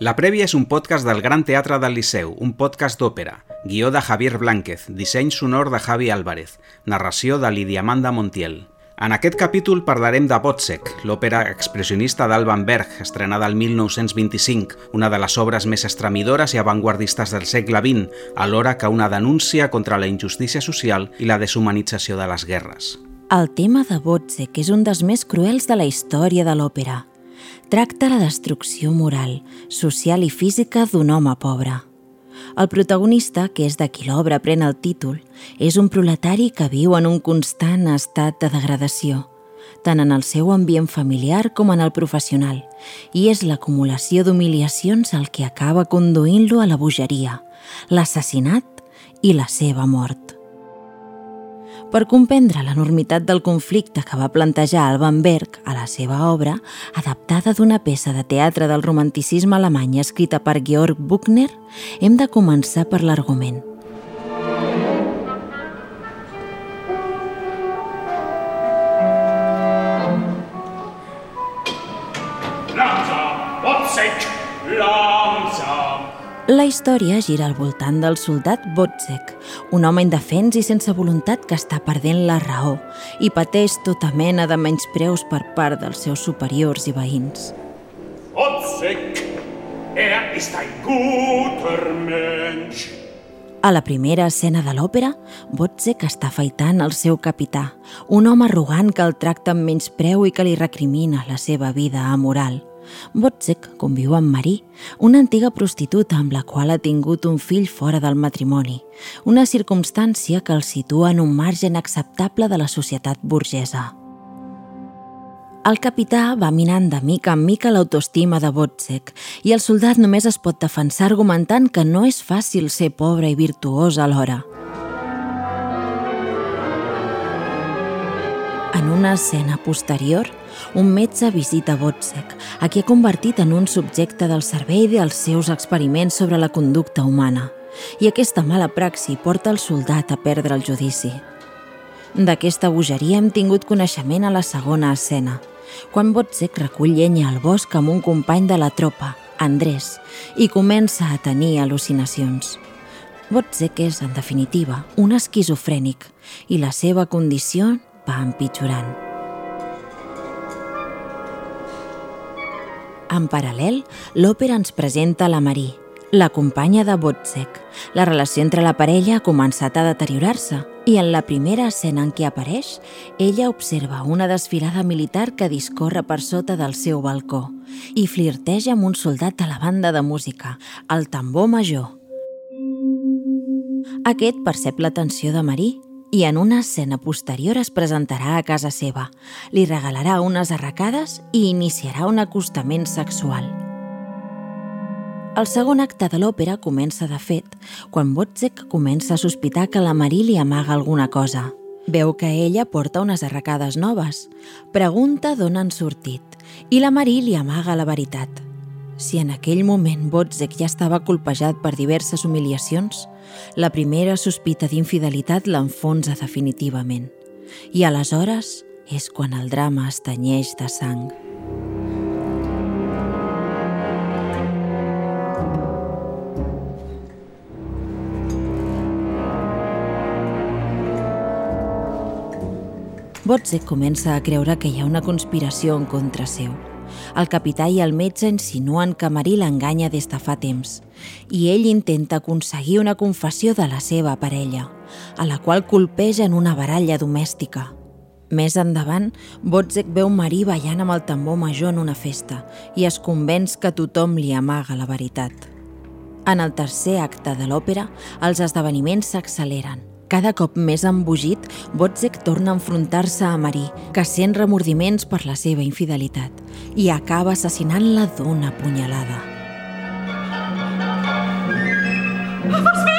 La Prèvia és un podcast del Gran Teatre del Liceu, un podcast d'òpera, guió de Javier Blánquez, disseny sonor de Javi Álvarez, narració de Lidia Amanda Montiel. En aquest capítol parlarem de Botzek, l'òpera expressionista d'Alban Berg, estrenada el 1925, una de les obres més estremidores i avantguardistes del segle XX, alhora que una denúncia contra la injustícia social i la deshumanització de les guerres. El tema de Botzek és un dels més cruels de la història de l'òpera tracta la destrucció moral, social i física d'un home pobre. El protagonista, que és de qui l'obra pren el títol, és un proletari que viu en un constant estat de degradació, tant en el seu ambient familiar com en el professional, i és l'acumulació d'humiliacions el que acaba conduint-lo a la bogeria, l'assassinat i la seva mort. Per comprendre l'enormitat del conflicte que va plantejar Alban Berg a la seva obra, adaptada d'una peça de teatre del romanticisme alemany escrita per Georg Buchner, hem de començar per l'argument. La història gira al voltant del soldat Botzek, un home indefens i sense voluntat que està perdent la raó i pateix tota mena de menyspreus per part dels seus superiors i veïns. Wozzeck, er ist ein guter Mensch. A la primera escena de l'òpera, Botzek està afaitant el seu capità, un home arrogant que el tracta amb menyspreu i que li recrimina la seva vida amoral. Botzek conviu amb Marie, una antiga prostituta amb la qual ha tingut un fill fora del matrimoni, una circumstància que el situa en un marge inacceptable de la societat burgesa. El capità va minant de mica en mica l'autoestima de Botzek i el soldat només es pot defensar argumentant que no és fàcil ser pobre i virtuós alhora. En una escena posterior, un metge visita Botzek, a qui ha convertit en un subjecte del servei dels seus experiments sobre la conducta humana. I aquesta mala praxi porta el soldat a perdre el judici. D'aquesta bogeria hem tingut coneixement a la segona escena, quan Botzek recull llenya al bosc amb un company de la tropa, Andrés, i comença a tenir al·lucinacions. Botzek és, en definitiva, un esquizofrènic i la seva condició va empitjorant. En paral·lel, l'òpera ens presenta la Marie, la companya de Botzek. La relació entre la parella ha començat a deteriorar-se i en la primera escena en què apareix, ella observa una desfilada militar que discorre per sota del seu balcó i flirteja amb un soldat de la banda de música, el tambor major. Aquest percep l'atenció de Marie i en una escena posterior es presentarà a casa seva, li regalarà unes arracades i iniciarà un acostament sexual. El segon acte de l'òpera comença, de fet, quan Botzek comença a sospitar que la Marie li amaga alguna cosa. Veu que ella porta unes arracades noves, pregunta d'on han sortit i la Marie li amaga la veritat. Si en aquell moment Botzek ja estava colpejat per diverses humiliacions, la primera sospita d'infidelitat l'enfonsa definitivament. I aleshores és quan el drama es tenyeix de sang. Botzek comença a creure que hi ha una conspiració en contra seu. El capità i el metge insinuen que Marí l'enganya des de fa temps i ell intenta aconseguir una confessió de la seva parella, a la qual colpeja en una baralla domèstica. Més endavant, Botzek veu Marí ballant amb el tambor major en una festa i es convenç que tothom li amaga la veritat. En el tercer acte de l'òpera, els esdeveniments s'acceleren. Cada cop més embogit, Botzek torna a enfrontar-se a Marie, que sent remordiments per la seva infidelitat, i acaba assassinant-la d'una punyalada. Ich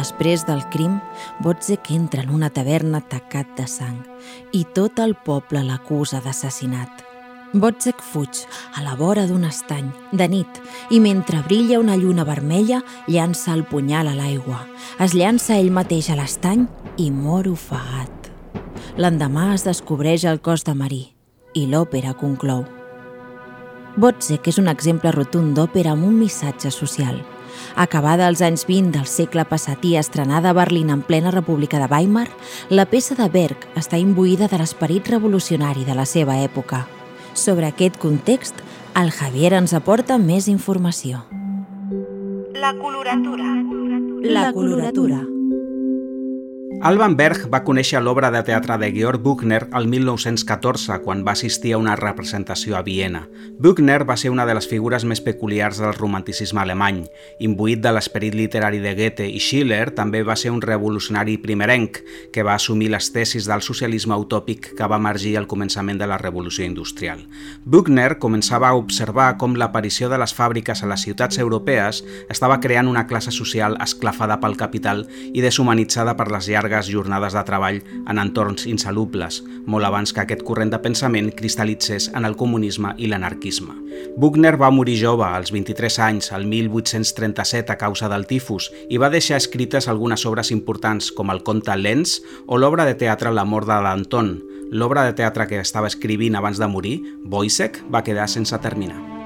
després del crim, Botzek entra en una taverna tacat de sang i tot el poble l'acusa d'assassinat. Botzek fuig a la vora d'un estany, de nit, i mentre brilla una lluna vermella, llança el punyal a l'aigua. Es llança ell mateix a l'estany i mor ofegat. L'endemà es descobreix el cos de Marí i l'òpera conclou. Botzek és un exemple rotund d'òpera amb un missatge social. Acabada als anys 20 del segle passat i estrenada a Berlín en plena República de Weimar, la peça de Berg està imbuïda de l'esperit revolucionari de la seva època – sobre aquest context, el Javier ens aporta més informació. La coloratura. La coloratura. Alban Berg va conèixer l'obra de teatre de Georg Buchner el 1914, quan va assistir a una representació a Viena. Buchner va ser una de les figures més peculiars del romanticisme alemany. Imbuït de l'esperit literari de Goethe i Schiller, també va ser un revolucionari primerenc que va assumir les tesis del socialisme utòpic que va emergir al començament de la Revolució Industrial. Buchner començava a observar com l'aparició de les fàbriques a les ciutats europees estava creant una classe social esclafada pel capital i deshumanitzada per les llargues llargues jornades de treball en entorns insalubles, molt abans que aquest corrent de pensament cristal·litzés en el comunisme i l'anarquisme. Buchner va morir jove, als 23 anys, al 1837 a causa del tifus, i va deixar escrites algunes obres importants com el conte Lenz o l'obra de teatre La mort de d'Anton. L'obra de teatre que estava escrivint abans de morir, Boisek, va quedar sense terminar.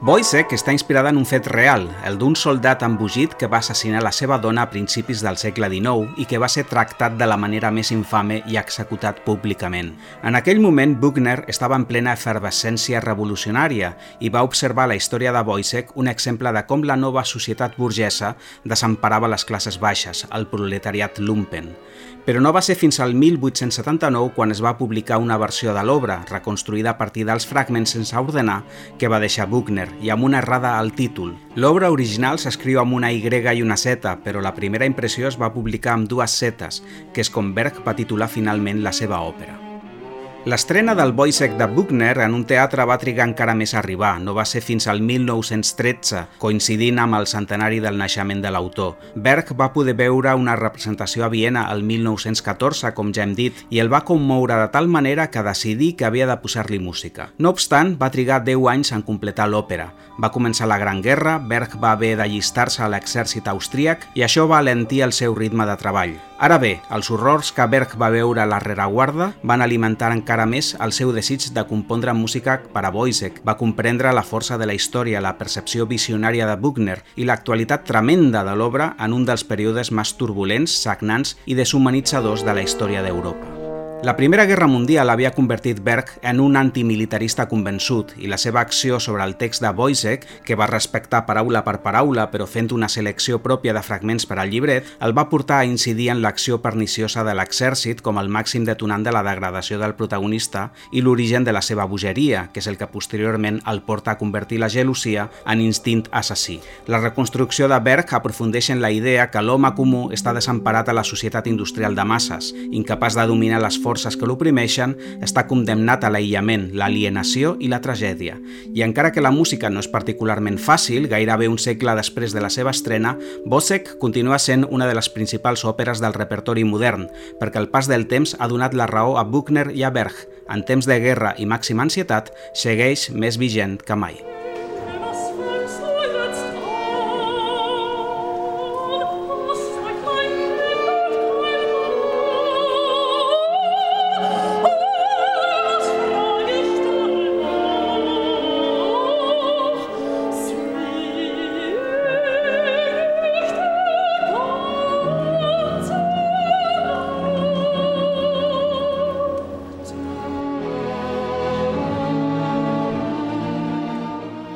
Boisek està inspirada en un fet real, el d'un soldat embogit que va assassinar la seva dona a principis del segle XIX i que va ser tractat de la manera més infame i executat públicament. En aquell moment, Buchner estava en plena efervescència revolucionària i va observar la història de Boisek un exemple de com la nova societat burgesa desemparava les classes baixes, el proletariat lumpen. Però no va ser fins al 1879 quan es va publicar una versió de l'obra, reconstruïda a partir dels fragments sense ordenar, que va deixar Buchner i amb una errada al títol. L'obra original s'escriu amb una Y i una Z, però la primera impressió es va publicar amb dues setes, que és com Berg va titular finalment la seva òpera. L'estrena del Boisek de Buchner en un teatre va trigar encara més a arribar. No va ser fins al 1913, coincidint amb el centenari del naixement de l'autor. Berg va poder veure una representació a Viena el 1914, com ja hem dit, i el va commoure de tal manera que decidí que havia de posar-li música. No obstant, va trigar 10 anys en completar l'òpera. Va començar la Gran Guerra, Berg va haver d'allistar-se a l'exèrcit austríac i això va alentir el seu ritme de treball. Ara bé, els horrors que Berg va veure a la rereguarda van alimentar encara més el seu desig de compondre música per a Boisek. Va comprendre la força de la història, la percepció visionària de Buchner i l'actualitat tremenda de l'obra en un dels períodes més turbulents, sagnants i deshumanitzadors de la història d'Europa. La Primera Guerra Mundial havia convertit Berg en un antimilitarista convençut i la seva acció sobre el text de Boisek, que va respectar paraula per paraula però fent una selecció pròpia de fragments per al llibret, el va portar a incidir en l'acció perniciosa de l'exèrcit com el màxim detonant de la degradació del protagonista i l'origen de la seva bogeria, que és el que posteriorment el porta a convertir la gelosia en instint assassí. La reconstrucció de Berg aprofundeix en la idea que l'home comú està desemparat a la societat industrial de masses, incapaç de dominar les forces que l'oprimeixen, està condemnat a l'aïllament, l'alienació i la tragèdia. I encara que la música no és particularment fàcil, gairebé un segle després de la seva estrena, Bosek continua sent una de les principals òperes del repertori modern, perquè el pas del temps ha donat la raó a Buchner i a Berg. En temps de guerra i màxima ansietat, segueix més vigent que mai.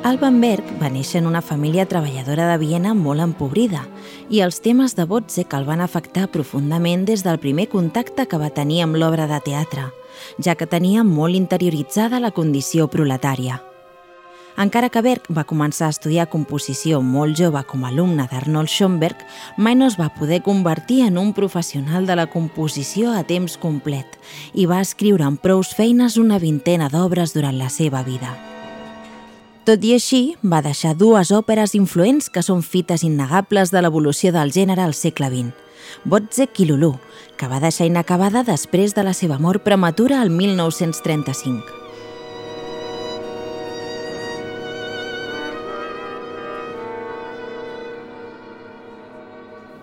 Alban Berg va néixer en una família treballadora de Viena molt empobrida i els temes de Botzek el van afectar profundament des del primer contacte que va tenir amb l'obra de teatre, ja que tenia molt interioritzada la condició proletària. Encara que Berg va començar a estudiar composició molt jove com a alumne d'Arnold Schoenberg, mai no es va poder convertir en un professional de la composició a temps complet i va escriure amb prous feines una vintena d'obres durant la seva vida. Tot i així, va deixar dues òperes influents que són fites innegables de l'evolució del gènere al segle XX. Botzek i Lulú, que va deixar inacabada després de la seva mort prematura al 1935.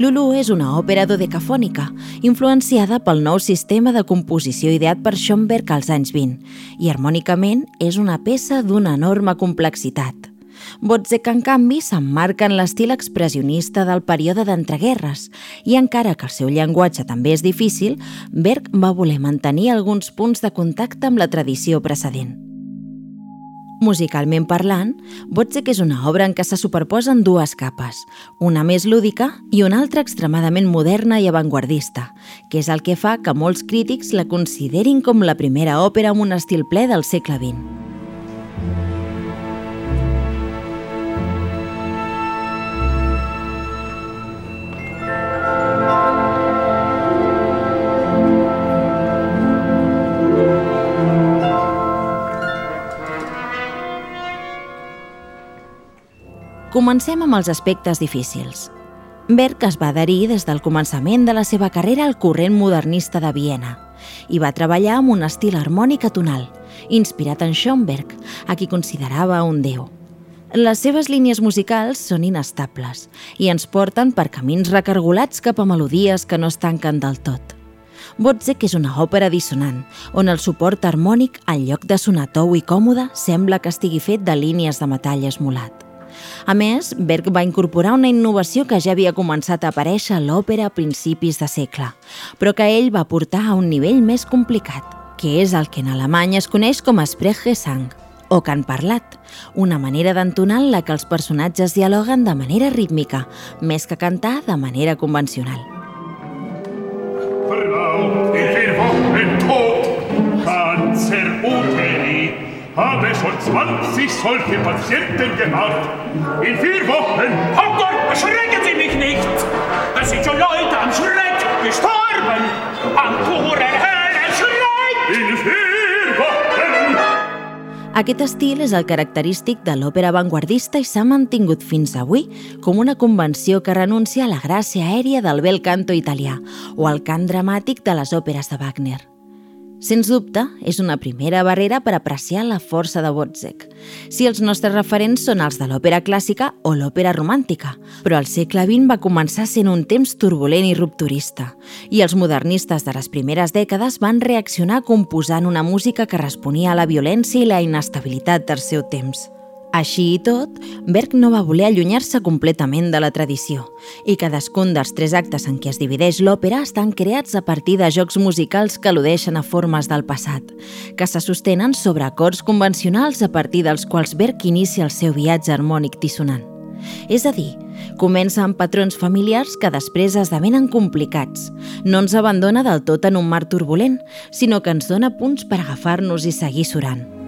Lulu és una òpera dodecafònica, influenciada pel nou sistema de composició ideat per Schoenberg als anys 20, i harmònicament és una peça d'una enorme complexitat. Botzek, en canvi, s'emmarca en l'estil expressionista del període d'entreguerres i encara que el seu llenguatge també és difícil, Berg va voler mantenir alguns punts de contacte amb la tradició precedent. Musicalment parlant, Botzek és una obra en què se superposen dues capes, una més lúdica i una altra extremadament moderna i avantguardista, que és el que fa que molts crítics la considerin com la primera òpera amb un estil ple del segle XX. Comencem amb els aspectes difícils. Berg es va adherir des del començament de la seva carrera al corrent modernista de Viena i va treballar amb un estil harmònic atonal, inspirat en Schoenberg, a qui considerava un déu. Les seves línies musicals són inestables i ens porten per camins recargolats cap a melodies que no es tanquen del tot. Botzek és una òpera dissonant, on el suport harmònic, en lloc de sonar tou i còmode, sembla que estigui fet de línies de metall esmolat. A més, Berg va incorporar una innovació que ja havia començat a aparèixer a l'òpera a principis de segle, però que ell va portar a un nivell més complicat, que és el que en alemany es coneix com Sprechgesang, o cant parlat, una manera d'entonar en la que els personatges dialoguen de manera rítmica, més que cantar de manera convencional. Frau, habe schon 20 solche Patienten gemacht. In vier Wochen... Oh Gott, erschrecken Sie mich nicht! Es sind schon Leute am Schreck gestorben! Am purer Hölle In vier Wochen... Aquest estil és el característic de l'òpera avantguardista i s'ha mantingut fins avui com una convenció que renuncia a la gràcia aèria del bel canto italià o al cant dramàtic de les òperes de Wagner. Sens dubte, és una primera barrera per apreciar la força de Botzek. Si els nostres referents són els de l'òpera clàssica o l'òpera romàntica, però el segle XX va començar sent un temps turbulent i rupturista, i els modernistes de les primeres dècades van reaccionar composant una música que responia a la violència i la inestabilitat del seu temps. Així i tot, Berg no va voler allunyar-se completament de la tradició i cadascun dels tres actes en què es divideix l'òpera estan creats a partir de jocs musicals que al·ludeixen a formes del passat, que se sostenen sobre acords convencionals a partir dels quals Berg inicia el seu viatge harmònic dissonant. És a dir, comença amb patrons familiars que després esdevenen complicats. No ens abandona del tot en un mar turbulent, sinó que ens dona punts per agafar-nos i seguir surant.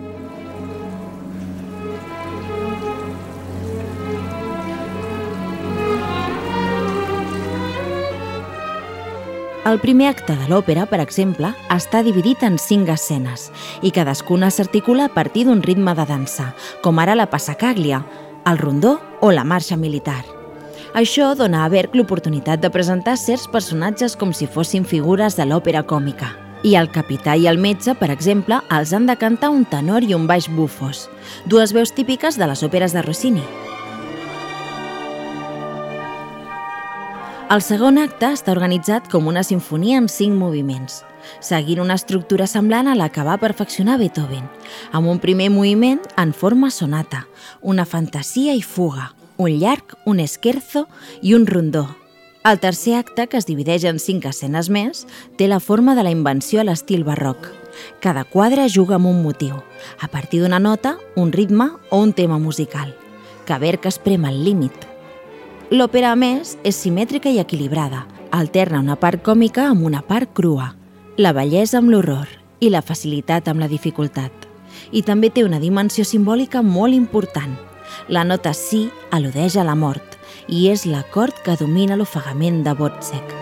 El primer acte de l'òpera, per exemple, està dividit en cinc escenes i cadascuna s'articula a partir d'un ritme de dansa, com ara la passacaglia, el rondó o la marxa militar. Això dona a Berg l'oportunitat de presentar certs personatges com si fossin figures de l'òpera còmica. I el capità i el metge, per exemple, els han de cantar un tenor i un baix bufos, dues veus típiques de les òperes de Rossini. El segon acte està organitzat com una sinfonia en cinc moviments, seguint una estructura semblant a la que va perfeccionar Beethoven, amb un primer moviment en forma sonata, una fantasia i fuga, un llarg, un esquerzo i un rondó. El tercer acte, que es divideix en cinc escenes més, té la forma de la invenció a l'estil barroc. Cada quadre juga amb un motiu, a partir d'una nota, un ritme o un tema musical, que Berg esprema al límit, L'òpera, a més, és simètrica i equilibrada. Alterna una part còmica amb una part crua, la bellesa amb l'horror i la facilitat amb la dificultat. I també té una dimensió simbòlica molt important. La nota si al·ludeix a la mort i és l'acord que domina l'ofegament de Botzek.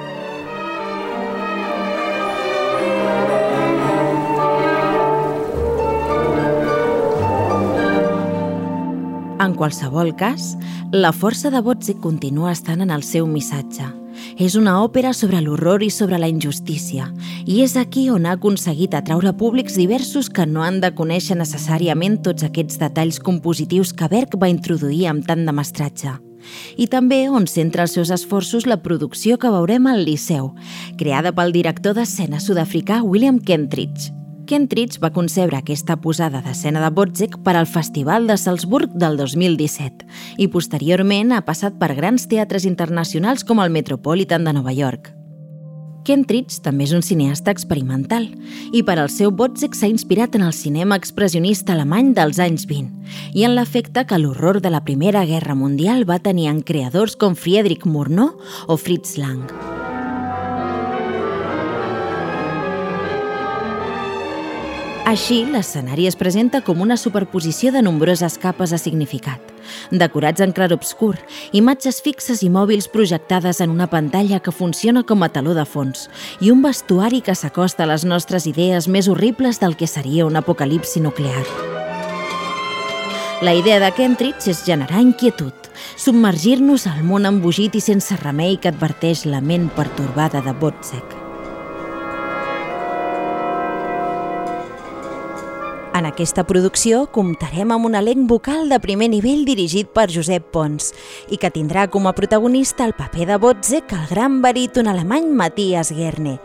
En qualsevol cas, la força de Botzek continua estant en el seu missatge. És una òpera sobre l'horror i sobre la injustícia, i és aquí on ha aconseguit atraure públics diversos que no han de conèixer necessàriament tots aquests detalls compositius que Berg va introduir amb tant de mestratge i també on centra els seus esforços la producció que veurem al Liceu, creada pel director d'escena sud-africà William Kentridge. Kentridge va concebre aquesta posada d'escena de Botzek per al Festival de Salzburg del 2017 i posteriorment ha passat per grans teatres internacionals com el Metropolitan de Nova York. Kentridge també és un cineasta experimental i per al seu Botzek s'ha inspirat en el cinema expressionista alemany dels anys 20 i en l'efecte que l'horror de la Primera Guerra Mundial va tenir en creadors com Friedrich Murnau o Fritz Lang. Així, l'escenari es presenta com una superposició de nombroses capes de significat, decorats en clarobscur, imatges fixes i mòbils projectades en una pantalla que funciona com a taló de fons i un vestuari que s'acosta a les nostres idees més horribles del que seria un apocalipsi nuclear. La idea de Kentridge és generar inquietud, submergir-nos al món embogit i sense remei que adverteix la ment pertorbada de Botzek. En aquesta producció comptarem amb un elenc vocal de primer nivell dirigit per Josep Pons i que tindrà com a protagonista el paper de Botzek el gran baríton alemany Matthias Gerne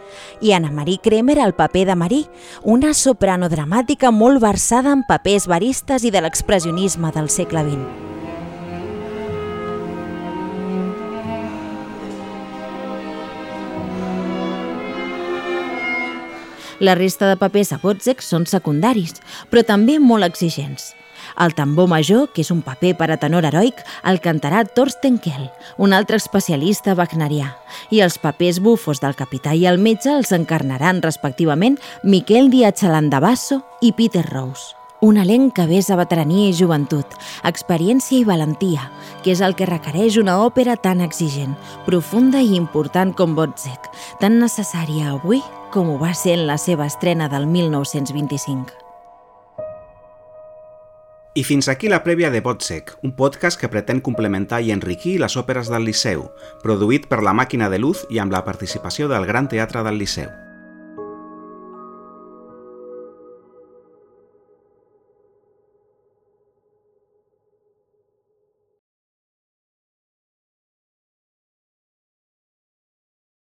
i Anna Marie Kremer el paper de Marie, una soprano dramàtica molt versada en papers baristes i de l'expressionisme del segle XX. La resta de papers a Botzek són secundaris, però també molt exigents. El tambor major, que és un paper per a tenor heroic, el cantarà Thorsten Kell, un altre especialista wagnerià, i els papers bufos del capità i el metge els encarnaran respectivament Miquel Diatxalandabasso i Peter Rose. Un elenc que besa veterania i joventut, experiència i valentia, que és el que requereix una òpera tan exigent, profunda i important com Botzek, tan necessària avui com ho va ser en la seva estrena del 1925. I fins aquí la prèvia de Botsec, un podcast que pretén complementar i enriquir les òperes del Liceu, produït per la Màquina de Luz i amb la participació del Gran Teatre del Liceu.